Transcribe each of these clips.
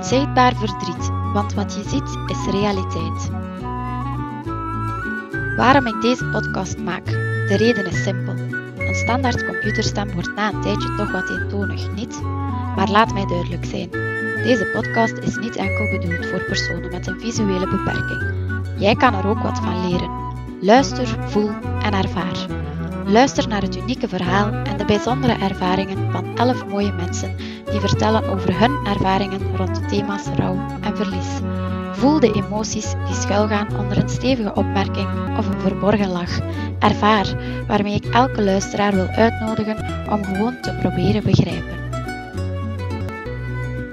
Onzichtbaar verdriet, want wat je ziet is realiteit. Waarom ik deze podcast maak? De reden is simpel. Een standaard computerstem wordt na een tijdje toch wat eentonig, niet? Maar laat mij duidelijk zijn. Deze podcast is niet enkel bedoeld voor personen met een visuele beperking. Jij kan er ook wat van leren. Luister, voel en ervaar. Luister naar het unieke verhaal en de bijzondere ervaringen van 11 mooie mensen die vertellen over hun ervaringen rond de thema's rouw en verlies. Voel de emoties die schuilgaan onder een stevige opmerking of een verborgen lach. Ervaar waarmee ik elke luisteraar wil uitnodigen om gewoon te proberen begrijpen.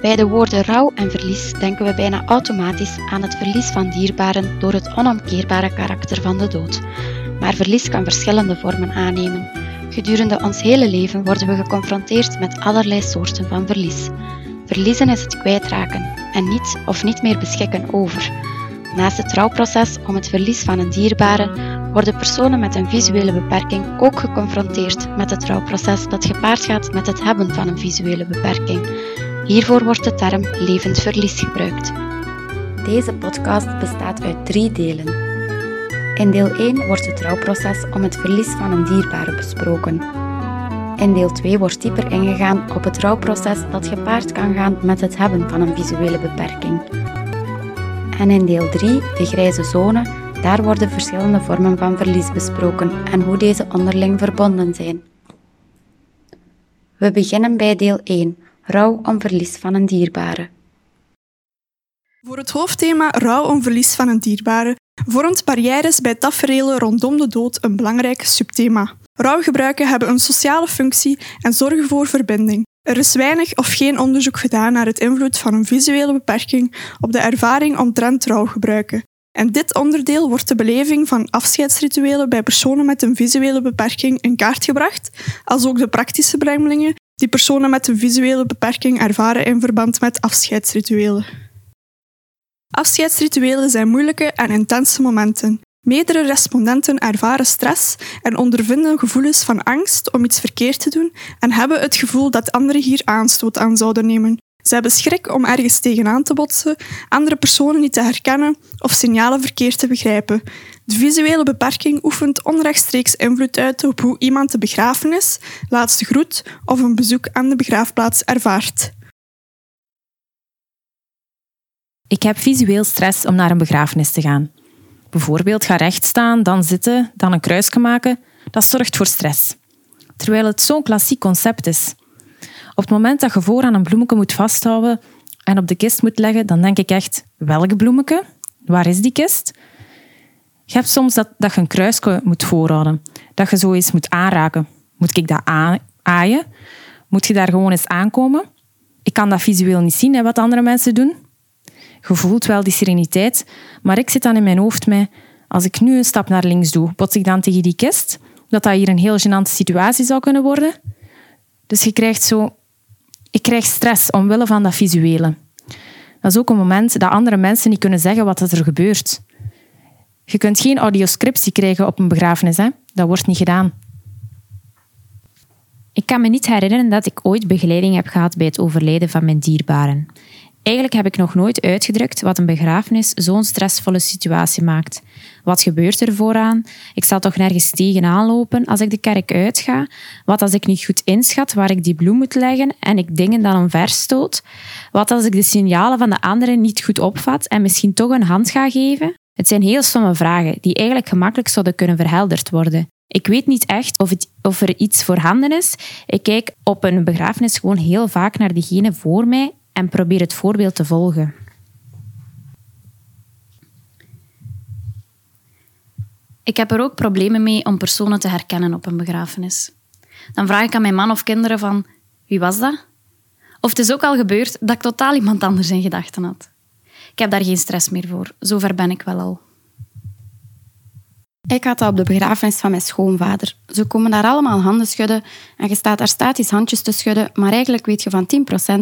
Bij de woorden rouw en verlies denken we bijna automatisch aan het verlies van dierbaren door het onomkeerbare karakter van de dood. Maar verlies kan verschillende vormen aannemen. Gedurende ons hele leven worden we geconfronteerd met allerlei soorten van verlies. Verliezen is het kwijtraken en niet of niet meer beschikken over. Naast het rouwproces om het verlies van een dierbare worden personen met een visuele beperking ook geconfronteerd met het rouwproces dat gepaard gaat met het hebben van een visuele beperking. Hiervoor wordt de term levend verlies gebruikt. Deze podcast bestaat uit drie delen. In deel 1 wordt het rouwproces om het verlies van een dierbare besproken. In deel 2 wordt dieper ingegaan op het rouwproces dat gepaard kan gaan met het hebben van een visuele beperking. En in deel 3, de grijze zone, daar worden verschillende vormen van verlies besproken en hoe deze onderling verbonden zijn. We beginnen bij deel 1, rouw om verlies van een dierbare. Voor het hoofdthema rouw om verlies van een dierbare vormt barrières bij taferelen rondom de dood een belangrijk subthema. Rouwgebruiken hebben een sociale functie en zorgen voor verbinding. Er is weinig of geen onderzoek gedaan naar het invloed van een visuele beperking op de ervaring omtrent rouwgebruiken. En dit onderdeel wordt de beleving van afscheidsrituelen bij personen met een visuele beperking in kaart gebracht, als ook de praktische brengelingen die personen met een visuele beperking ervaren in verband met afscheidsrituelen. Afscheidsrituelen zijn moeilijke en intense momenten. Meerdere respondenten ervaren stress en ondervinden gevoelens van angst om iets verkeerd te doen en hebben het gevoel dat anderen hier aanstoot aan zouden nemen. Ze hebben schrik om ergens tegenaan te botsen, andere personen niet te herkennen of signalen verkeerd te begrijpen. De visuele beperking oefent onrechtstreeks invloed uit op hoe iemand de begrafenis, laatste groet of een bezoek aan de begraafplaats ervaart. Ik heb visueel stress om naar een begrafenis te gaan. Bijvoorbeeld ga rechtstaan, dan zitten, dan een kruisje maken. Dat zorgt voor stress. Terwijl het zo'n klassiek concept is. Op het moment dat je vooraan een bloemetje moet vasthouden en op de kist moet leggen, dan denk ik echt, welke bloemetje? Waar is die kist? Je hebt soms dat, dat je een kruisje moet voorhouden. Dat je zo moet aanraken. Moet ik dat aaien? Moet je daar gewoon eens aankomen? Ik kan dat visueel niet zien, hè, wat andere mensen doen. Je voelt wel die sereniteit, maar ik zit dan in mijn hoofd met, als ik nu een stap naar links doe, bots ik dan tegen die kist? Dat dat hier een heel gênante situatie zou kunnen worden? Dus je krijgt zo... Ik krijg stress omwille van dat visuele. Dat is ook een moment dat andere mensen niet kunnen zeggen wat er gebeurt. Je kunt geen audioscriptie krijgen op een begrafenis. Hè? Dat wordt niet gedaan. Ik kan me niet herinneren dat ik ooit begeleiding heb gehad bij het overlijden van mijn dierbaren. Eigenlijk heb ik nog nooit uitgedrukt wat een begrafenis zo'n stressvolle situatie maakt. Wat gebeurt er vooraan? Ik zal toch nergens tegenaan lopen als ik de kerk uitga? Wat als ik niet goed inschat waar ik die bloem moet leggen en ik dingen dan omverstoot? Wat als ik de signalen van de anderen niet goed opvat en misschien toch een hand ga geven? Het zijn heel stomme vragen die eigenlijk gemakkelijk zouden kunnen verhelderd worden. Ik weet niet echt of, het, of er iets voorhanden is. Ik kijk op een begrafenis gewoon heel vaak naar diegene voor mij en probeer het voorbeeld te volgen. Ik heb er ook problemen mee om personen te herkennen op een begrafenis. Dan vraag ik aan mijn man of kinderen van, wie was dat? Of het is ook al gebeurd dat ik totaal iemand anders in gedachten had. Ik heb daar geen stress meer voor. Zover ben ik wel al. Ik had dat op de begrafenis van mijn schoonvader. Ze komen daar allemaal handen schudden en je staat daar statisch handjes te schudden, maar eigenlijk weet je van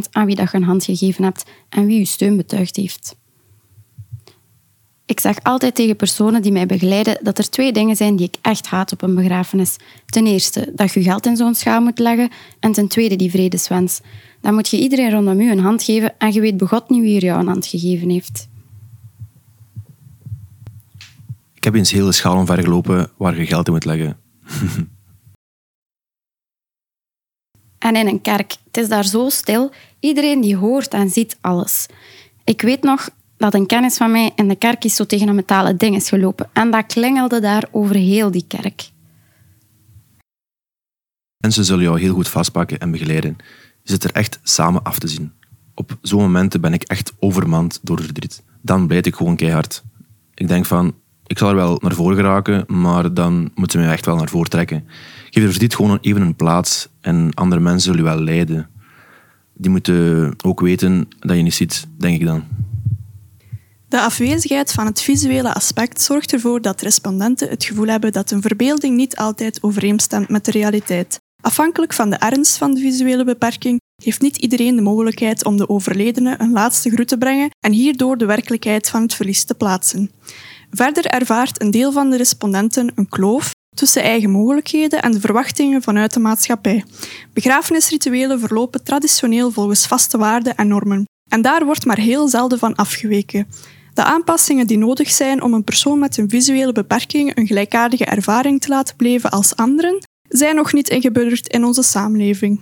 10% aan wie dat je een hand gegeven hebt en wie je steun betuigd heeft. Ik zeg altijd tegen personen die mij begeleiden dat er twee dingen zijn die ik echt haat op een begrafenis. Ten eerste dat je geld in zo'n schaal moet leggen en ten tweede die vredeswens. dan moet je iedereen rondom u een hand geven en je weet begot niet wie er jou een hand gegeven heeft. Ik heb eens heel de schaal omvergelopen waar je geld in moet leggen. en in een kerk, het is daar zo stil. Iedereen die hoort en ziet alles. Ik weet nog dat een kennis van mij in de kerk is zo tegen een metalen ding is gelopen. En dat klingelde daar over heel die kerk. Mensen zullen jou heel goed vastpakken en begeleiden. Je zit er echt samen af te zien. Op zo'n momenten ben ik echt overmand door verdriet. Dan blijf ik gewoon keihard. Ik denk van, ik zal er wel naar voren geraken, maar dan moeten ze mij echt wel naar voren trekken. Geef de verdriet gewoon even een plaats en andere mensen zullen wel leiden. Die moeten ook weten dat je niet ziet, denk ik dan. De afwezigheid van het visuele aspect zorgt ervoor dat respondenten het gevoel hebben dat een verbeelding niet altijd overeenstemt met de realiteit. Afhankelijk van de ernst van de visuele beperking heeft niet iedereen de mogelijkheid om de overledene een laatste groet te brengen en hierdoor de werkelijkheid van het verlies te plaatsen. Verder ervaart een deel van de respondenten een kloof tussen eigen mogelijkheden en de verwachtingen vanuit de maatschappij. Begrafenisrituelen verlopen traditioneel volgens vaste waarden en normen. En daar wordt maar heel zelden van afgeweken. De aanpassingen die nodig zijn om een persoon met een visuele beperking een gelijkaardige ervaring te laten beleven als anderen, zijn nog niet ingeburgerd in onze samenleving.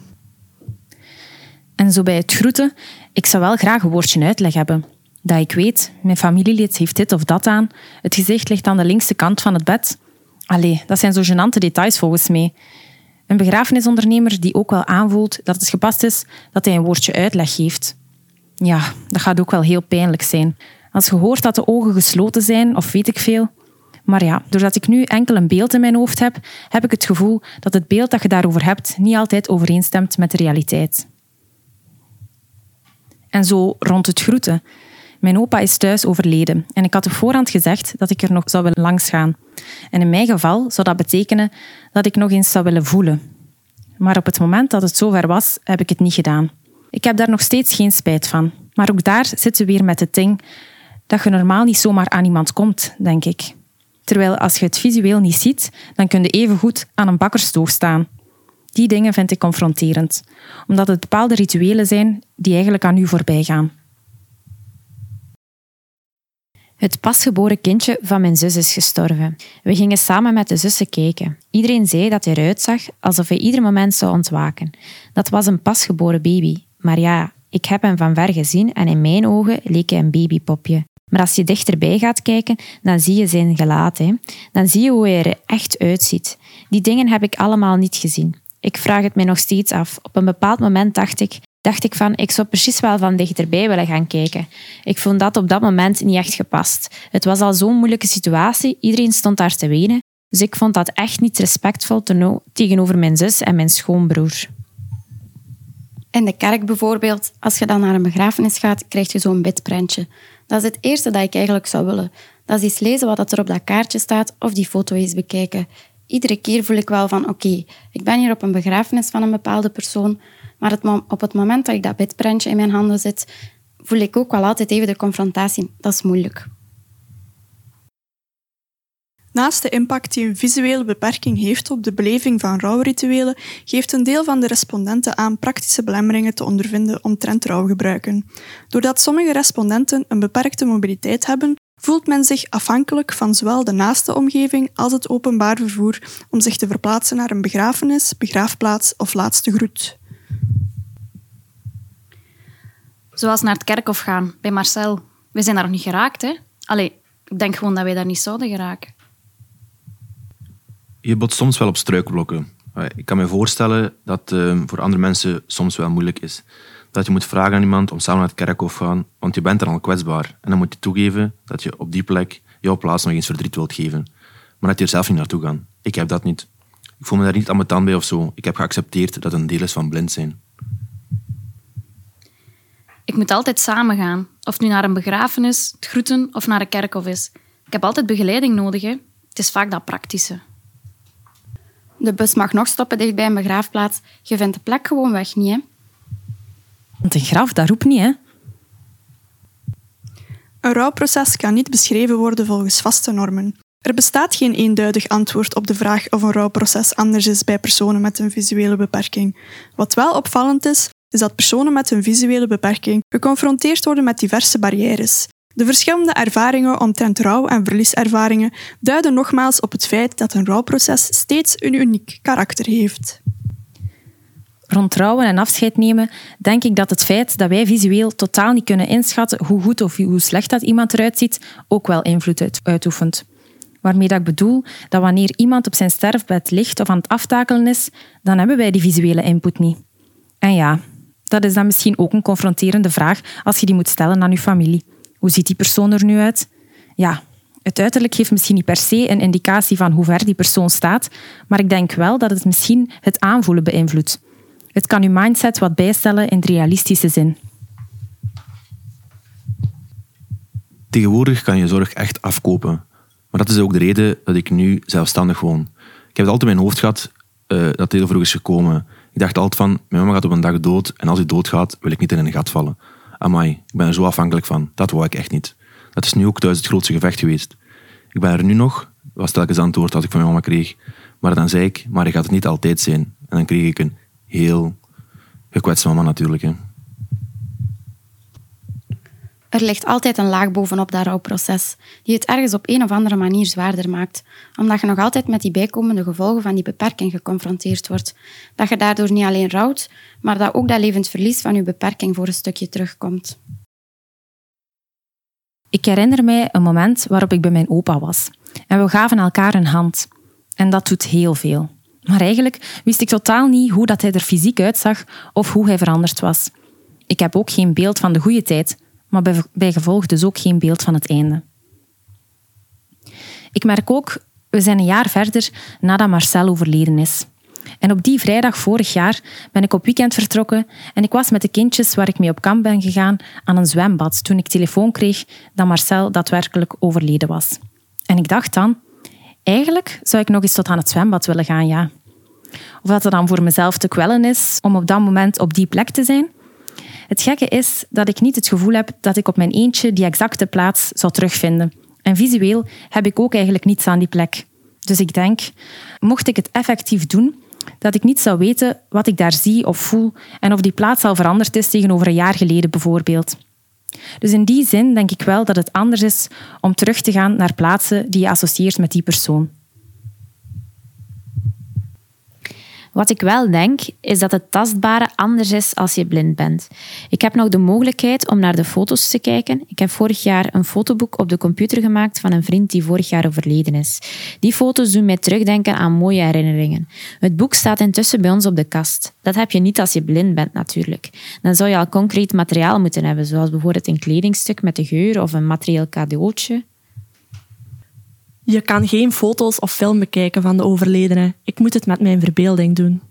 En zo bij het groeten, ik zou wel graag een woordje uitleg hebben. Dat ik weet, mijn familielid heeft dit of dat aan, het gezicht ligt aan de linkse kant van het bed. Allee, dat zijn zo gênante details volgens mij. Een begrafenisondernemer die ook wel aanvoelt dat het gepast is dat hij een woordje uitleg geeft. Ja, dat gaat ook wel heel pijnlijk zijn. Als je hoort dat de ogen gesloten zijn, of weet ik veel. Maar ja, doordat ik nu enkel een beeld in mijn hoofd heb, heb ik het gevoel dat het beeld dat je daarover hebt niet altijd overeenstemt met de realiteit. En zo rond het groeten. Mijn opa is thuis overleden en ik had op voorhand gezegd dat ik er nog zou willen langs gaan. En in mijn geval zou dat betekenen dat ik nog eens zou willen voelen. Maar op het moment dat het zover was, heb ik het niet gedaan. Ik heb daar nog steeds geen spijt van. Maar ook daar zitten we weer met het ding dat je normaal niet zomaar aan iemand komt, denk ik. Terwijl als je het visueel niet ziet, dan kun je even goed aan een bakkerstoog staan. Die dingen vind ik confronterend, omdat het bepaalde rituelen zijn die eigenlijk aan u voorbij gaan. Het pasgeboren kindje van mijn zus is gestorven. We gingen samen met de zussen kijken. Iedereen zei dat hij eruit zag alsof hij ieder moment zou ontwaken. Dat was een pasgeboren baby. Maar ja, ik heb hem van ver gezien en in mijn ogen leek hij een babypopje. Maar als je dichterbij gaat kijken, dan zie je zijn gelaat. Hè. Dan zie je hoe hij er echt uitziet. Die dingen heb ik allemaal niet gezien. Ik vraag het mij nog steeds af. Op een bepaald moment dacht ik, dacht ik van, ik zou precies wel van dichterbij willen gaan kijken. Ik vond dat op dat moment niet echt gepast. Het was al zo'n moeilijke situatie, iedereen stond daar te wenen. Dus ik vond dat echt niet respectvol tegenover mijn zus en mijn schoonbroer. In de kerk bijvoorbeeld, als je dan naar een begrafenis gaat, krijg je zo'n bidprentje. Dat is het eerste dat ik eigenlijk zou willen. Dat is lezen wat er op dat kaartje staat of die foto eens bekijken. Iedere keer voel ik wel van oké, ik ben hier op een begrafenis van een bepaalde persoon, maar het op het moment dat ik dat bidprentje in mijn handen zit, voel ik ook wel altijd even de confrontatie. Dat is moeilijk. Naast de impact die een visuele beperking heeft op de beleving van rouwrituelen, geeft een deel van de respondenten aan praktische belemmeringen te ondervinden omtrent rouwgebruiken. Doordat sommige respondenten een beperkte mobiliteit hebben, voelt men zich afhankelijk van zowel de naaste omgeving als het openbaar vervoer om zich te verplaatsen naar een begrafenis, begraafplaats of laatste groet. Zoals naar het kerkhof gaan, bij Marcel. We zijn daar nog niet geraakt, hè? Allee, ik denk gewoon dat wij daar niet zouden geraken je botst soms wel op struikelblokken. Ik kan me voorstellen dat ehm, voor andere mensen soms wel moeilijk is. Dat je moet vragen aan iemand om samen naar het kerkhof te gaan, want je bent er al kwetsbaar. En dan moet je toegeven dat je op die plek jouw plaats nog eens verdriet wilt geven. Maar dat je er zelf niet naartoe gaat. Ik heb dat niet. Ik voel me daar niet tand bij of zo. Ik heb geaccepteerd dat een deel is van blind zijn. Ik moet altijd samen gaan. Of nu naar een begrafenis, het groeten of naar een kerkhof is. Ik heb altijd begeleiding nodig. Hè. Het is vaak dat praktische. De bus mag nog stoppen dicht bij een begraafplaats. Je vindt de plek gewoon weg niet, hè? Want een graf, dat roept niet, hè? Een rouwproces kan niet beschreven worden volgens vaste normen. Er bestaat geen eenduidig antwoord op de vraag of een rouwproces anders is bij personen met een visuele beperking. Wat wel opvallend is, is dat personen met een visuele beperking geconfronteerd worden met diverse barrières. De verschillende ervaringen omtrent rouw- en verlieservaringen duiden nogmaals op het feit dat een rouwproces steeds een uniek karakter heeft. Rond trouwen en afscheid nemen denk ik dat het feit dat wij visueel totaal niet kunnen inschatten hoe goed of hoe slecht dat iemand eruit ziet, ook wel invloed uitoefent. Waarmee dat ik bedoel dat wanneer iemand op zijn sterfbed ligt of aan het aftakelen is, dan hebben wij die visuele input niet. En ja, dat is dan misschien ook een confronterende vraag als je die moet stellen aan je familie. Hoe ziet die persoon er nu uit? Ja, het uiterlijk geeft misschien niet per se een indicatie van hoe ver die persoon staat, maar ik denk wel dat het misschien het aanvoelen beïnvloedt. Het kan uw mindset wat bijstellen in de realistische zin. Tegenwoordig kan je zorg echt afkopen. Maar dat is ook de reden dat ik nu zelfstandig woon. Ik heb het altijd in mijn hoofd gehad uh, dat heel vroeg is gekomen. Ik dacht altijd van, mijn mama gaat op een dag dood en als hij doodgaat, wil ik niet in een gat vallen. Amai, ik ben er zo afhankelijk van. Dat wou ik echt niet. Dat is nu ook thuis het grootste gevecht geweest. Ik ben er nu nog, was telkens antwoord dat ik van mijn mama kreeg. Maar dan zei ik, maar ik gaat het niet altijd zijn. En dan kreeg ik een heel gekwetste mama natuurlijk. Hè. Er ligt altijd een laag bovenop dat rouwproces, die het ergens op een of andere manier zwaarder maakt, omdat je nog altijd met die bijkomende gevolgen van die beperking geconfronteerd wordt. Dat je daardoor niet alleen rouwt, maar dat ook dat levend verlies van je beperking voor een stukje terugkomt. Ik herinner mij een moment waarop ik bij mijn opa was. En we gaven elkaar een hand. En dat doet heel veel. Maar eigenlijk wist ik totaal niet hoe dat hij er fysiek uitzag of hoe hij veranderd was. Ik heb ook geen beeld van de goede tijd, maar bij, gevolg dus ook geen beeld van het einde. Ik merk ook, we zijn een jaar verder nadat Marcel overleden is. En op die vrijdag vorig jaar ben ik op weekend vertrokken en ik was met de kindjes waar ik mee op kamp ben gegaan aan een zwembad toen ik telefoon kreeg dat Marcel daadwerkelijk overleden was. En ik dacht dan, eigenlijk zou ik nog eens tot aan het zwembad willen gaan, ja. Of dat het dan voor mezelf te kwellen is om op dat moment op die plek te zijn. Het gekke is dat ik niet het gevoel heb dat ik op mijn eentje die exacte plaats zou terugvinden. En visueel heb ik ook eigenlijk niets aan die plek. Dus ik denk, mocht ik het effectief doen, dat ik niet zou weten wat ik daar zie of voel en of die plaats al veranderd is tegenover een jaar geleden bijvoorbeeld. Dus in die zin denk ik wel dat het anders is om terug te gaan naar plaatsen die je associeert met die persoon. Wat ik wel denk, is dat het tastbare anders is als je blind bent. Ik heb nog de mogelijkheid om naar de foto's te kijken. Ik heb vorig jaar een fotoboek op de computer gemaakt van een vriend die vorig jaar overleden is. Die foto's doen mij terugdenken aan mooie herinneringen. Het boek staat intussen bij ons op de kast. Dat heb je niet als je blind bent natuurlijk. Dan zou je al concreet materiaal moeten hebben, zoals bijvoorbeeld een kledingstuk met de geur of een materieel cadeautje. Je kan geen foto's of film bekijken van de overledene. Ik moet het met mijn verbeelding doen.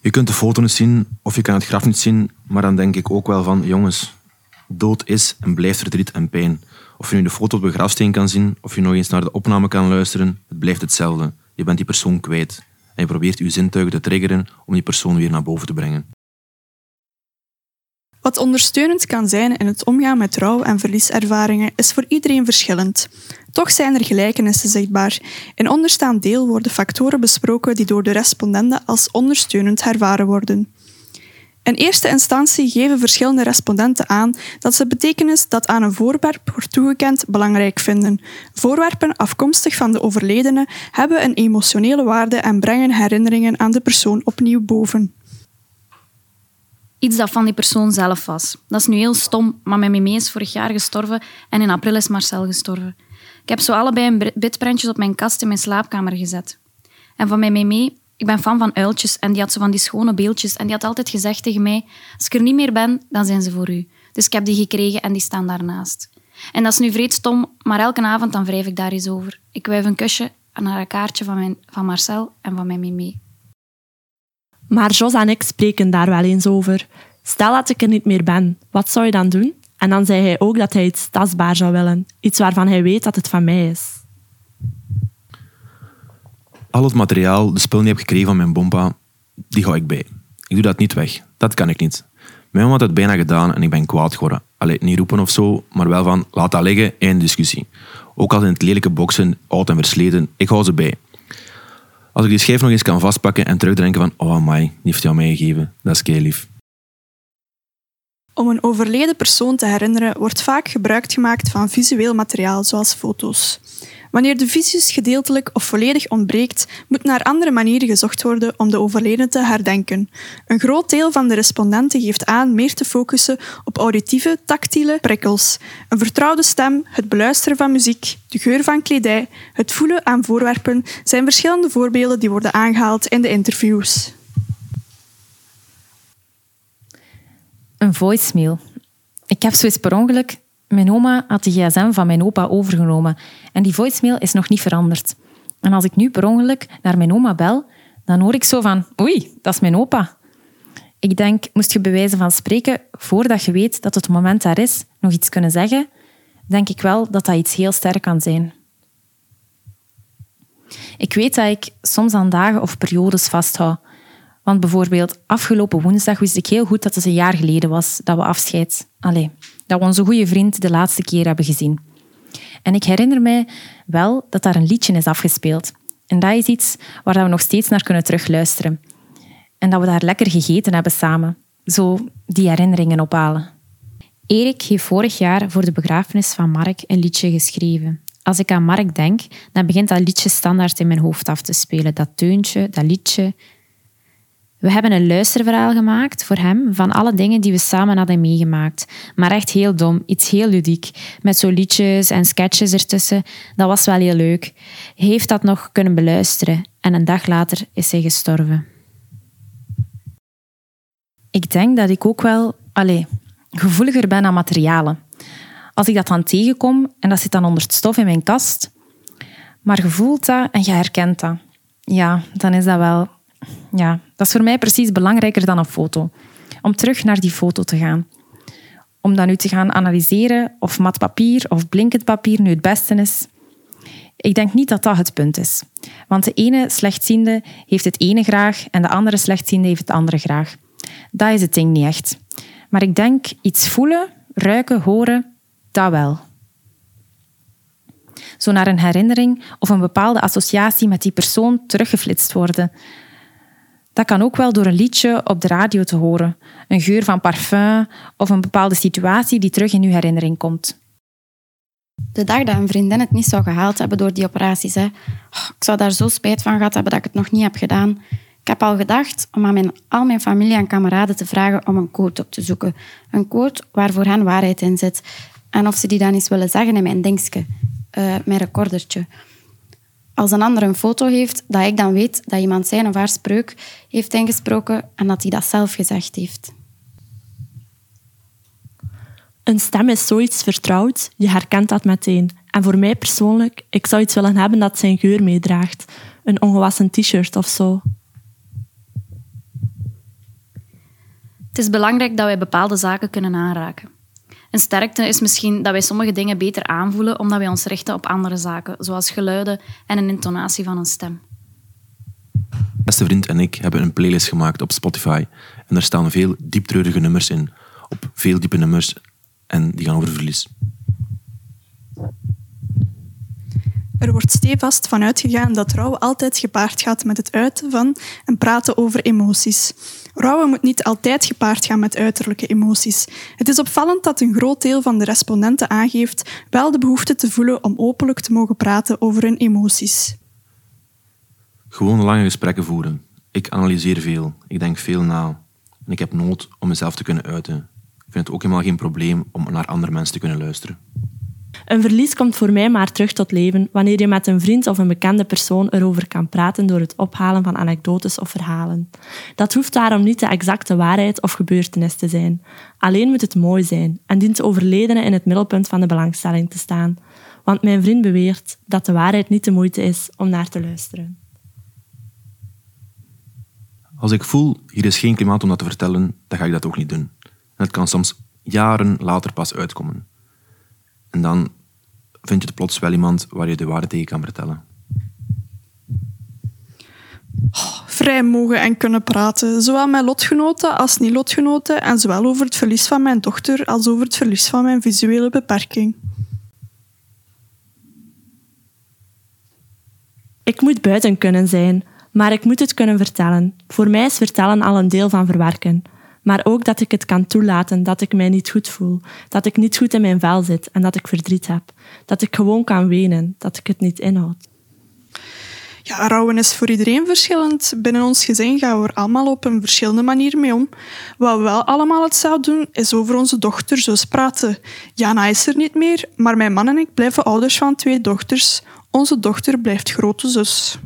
Je kunt de foto niet zien of je kan het graf niet zien, maar dan denk ik ook wel van, jongens, dood is en blijft verdriet en pijn. Of je nu de foto op de grafsteen kan zien, of je nog eens naar de opname kan luisteren, het blijft hetzelfde. Je bent die persoon kwijt. En je probeert je zintuigen te triggeren om die persoon weer naar boven te brengen. Wat ondersteunend kan zijn in het omgaan met rouw- en verlieservaringen is voor iedereen verschillend. Toch zijn er gelijkenissen zichtbaar. In onderstaand deel worden factoren besproken die door de respondenten als ondersteunend ervaren worden. In eerste instantie geven verschillende respondenten aan dat ze betekenis dat aan een voorwerp wordt toegekend belangrijk vinden. Voorwerpen afkomstig van de overledene hebben een emotionele waarde en brengen herinneringen aan de persoon opnieuw boven iets dat van die persoon zelf was. Dat is nu heel stom, maar mijn meme is vorig jaar gestorven en in april is Marcel gestorven. Ik heb zo allebei een bitprentjes op mijn kast in mijn slaapkamer gezet. En van mijn meme, ik ben fan van uiltjes en die had zo van die schone beeldjes en die had altijd gezegd tegen mij, als ik er niet meer ben, dan zijn ze voor u. Dus ik heb die gekregen en die staan daarnaast. En dat is nu vreed stom, maar elke avond dan wrijf ik daar eens over. Ik wuif een kusje naar een kaartje van, mijn, van Marcel en van mijn meme. Maar Jos en ik spreken daar wel eens over. Stel dat ik er niet meer ben, wat zou je dan doen? En dan zei hij ook dat hij iets tastbaar zou willen. Iets waarvan hij weet dat het van mij is. Al het materiaal, de spullen die ik heb gekregen van mijn bompa, die hou ik bij. Ik doe dat niet weg. Dat kan ik niet. Mijn mama had het bijna gedaan en ik ben kwaad geworden. Allee, niet roepen of zo, maar wel van laat dat liggen, één discussie. Ook al in het lelijke boksen, oud en versleten, ik hou ze bij. Als ik die schijf nog eens kan vastpakken en terugdenken van oh my, die heeft jou mij gegeven. Dat is lief. Om een overleden persoon te herinneren wordt vaak gebruik gemaakt van visueel materiaal, zoals foto's. Wanneer de visus gedeeltelijk of volledig ontbreekt, moet naar andere manieren gezocht worden om de overledene te herdenken. Een groot deel van de respondenten geeft aan meer te focussen op auditieve, tactiele prikkels. Een vertrouwde stem, het beluisteren van muziek, de geur van kledij, het voelen aan voorwerpen zijn verschillende voorbeelden die worden aangehaald in de interviews. Een voicemail. Ik heb zoiets per ongeluk. Mijn oma had de gsm van mijn opa overgenomen en die voicemail is nog niet veranderd. En als ik nu per ongeluk naar mijn oma bel, dan hoor ik zo van oei, dat is mijn opa. Ik denk, moest je bij wijze van spreken, voordat je weet dat het moment daar is, nog iets kunnen zeggen, denk ik wel dat dat iets heel sterk kan zijn. Ik weet dat ik soms aan dagen of periodes vasthoud. Want bijvoorbeeld afgelopen woensdag wist ik heel goed dat het een jaar geleden was dat we afscheid... Allee, dat we onze goede vriend de laatste keer hebben gezien. En ik herinner mij wel dat daar een liedje is afgespeeld. En dat is iets waar we nog steeds naar kunnen terugluisteren. En dat we daar lekker gegeten hebben samen. Zo die herinneringen ophalen. Erik heeft vorig jaar voor de begrafenis van Mark een liedje geschreven. Als ik aan Mark denk, dan begint dat liedje standaard in mijn hoofd af te spelen. Dat teuntje, dat liedje. We hebben een luisterverhaal gemaakt voor hem van alle dingen die we samen hadden meegemaakt. Maar echt heel dom, iets heel ludiek. Met zo liedjes en sketches ertussen. Dat was wel heel leuk. Hij heeft dat nog kunnen beluisteren en een dag later is hij gestorven. Ik denk dat ik ook wel allez, gevoeliger ben aan materialen. Als ik dat dan tegenkom en dat zit dan onder het stof in mijn kast, maar je voelt dat en je herkent dat, ja, dan is dat wel ja, dat is voor mij precies belangrijker dan een foto. Om terug naar die foto te gaan. Om dan nu te gaan analyseren of mat papier of blinkend papier nu het beste is. Ik denk niet dat dat het punt is. Want de ene slechtziende heeft het ene graag en de andere slechtziende heeft het andere graag. Dat is het ding niet echt. Maar ik denk iets voelen, ruiken, horen, dat wel. Zo naar een herinnering of een bepaalde associatie met die persoon teruggeflitst worden. Dat kan ook wel door een liedje op de radio te horen, een geur van parfum of een bepaalde situatie die terug in uw herinnering komt. De dag dat een vriendin het niet zou gehaald hebben door die operaties, hè, oh, ik zou daar zo spijt van gehad hebben dat ik het nog niet heb gedaan. Ik heb al gedacht om aan mijn, al mijn familie en kameraden te vragen om een quote op te zoeken. Een quote waar voor hen waarheid in zit. En of ze die dan eens willen zeggen in mijn dingske, uh, mijn recordertje als een ander een foto heeft, dat ik dan weet dat iemand zijn of haar spreuk heeft ingesproken en dat hij dat zelf gezegd heeft. Een stem is zoiets vertrouwd, je herkent dat meteen. En voor mij persoonlijk, ik zou iets willen hebben dat zijn geur meedraagt. Een ongewassen t-shirt of zo. Het is belangrijk dat wij bepaalde zaken kunnen aanraken. Een sterkte is misschien dat wij sommige dingen beter aanvoelen omdat wij ons richten op andere zaken, zoals geluiden en een intonatie van een stem. Beste vriend en ik hebben een playlist gemaakt op Spotify en daar staan veel dieptreurige nummers in, op veel diepe nummers en die gaan over verlies. Er wordt stevast van uitgegaan dat rouw altijd gepaard gaat met het uiten van en praten over emoties. Rouwen moet niet altijd gepaard gaan met uiterlijke emoties. Het is opvallend dat een groot deel van de respondenten aangeeft wel de behoefte te voelen om openlijk te mogen praten over hun emoties. Gewoon lange gesprekken voeren. Ik analyseer veel. Ik denk veel na. En ik heb nood om mezelf te kunnen uiten. Ik vind het ook helemaal geen probleem om naar andere mensen te kunnen luisteren. Een verlies komt voor mij maar terug tot leven wanneer je met een vriend of een bekende persoon erover kan praten door het ophalen van anekdotes of verhalen. Dat hoeft daarom niet de exacte waarheid of gebeurtenis te zijn. Alleen moet het mooi zijn en dient de overledene in het middelpunt van de belangstelling te staan. Want mijn vriend beweert dat de waarheid niet de moeite is om naar te luisteren. Als ik voel, hier is geen klimaat om dat te vertellen, dan ga ik dat ook niet doen. En het kan soms jaren later pas uitkomen. En dan vind je het plots wel iemand waar je de waarde tegen kan vertellen. Oh, vrij mogen en kunnen praten, zowel met lotgenoten als niet-lotgenoten, en zowel over het verlies van mijn dochter als over het verlies van mijn visuele beperking. Ik moet buiten kunnen zijn, Maar ik moet het kunnen vertellen. Voor mij is vertellen al een deel van verwerken. Maar ook dat ik het kan toelaten dat ik mij niet goed voel, dat ik niet goed in mijn vel zit en dat ik verdriet heb. Dat ik gewoon kan wenen, dat ik het niet inhoud. Ja, rouwen is voor iedereen verschillend. Binnen ons gezin gaan we er allemaal op een verschillende manier mee om. Wat we wel allemaal hetzelfde doen, is over onze dochter zus praten. Jana is er niet meer, maar mijn man en ik blijven ouders van twee dochters. Onze dochter blijft grote zus.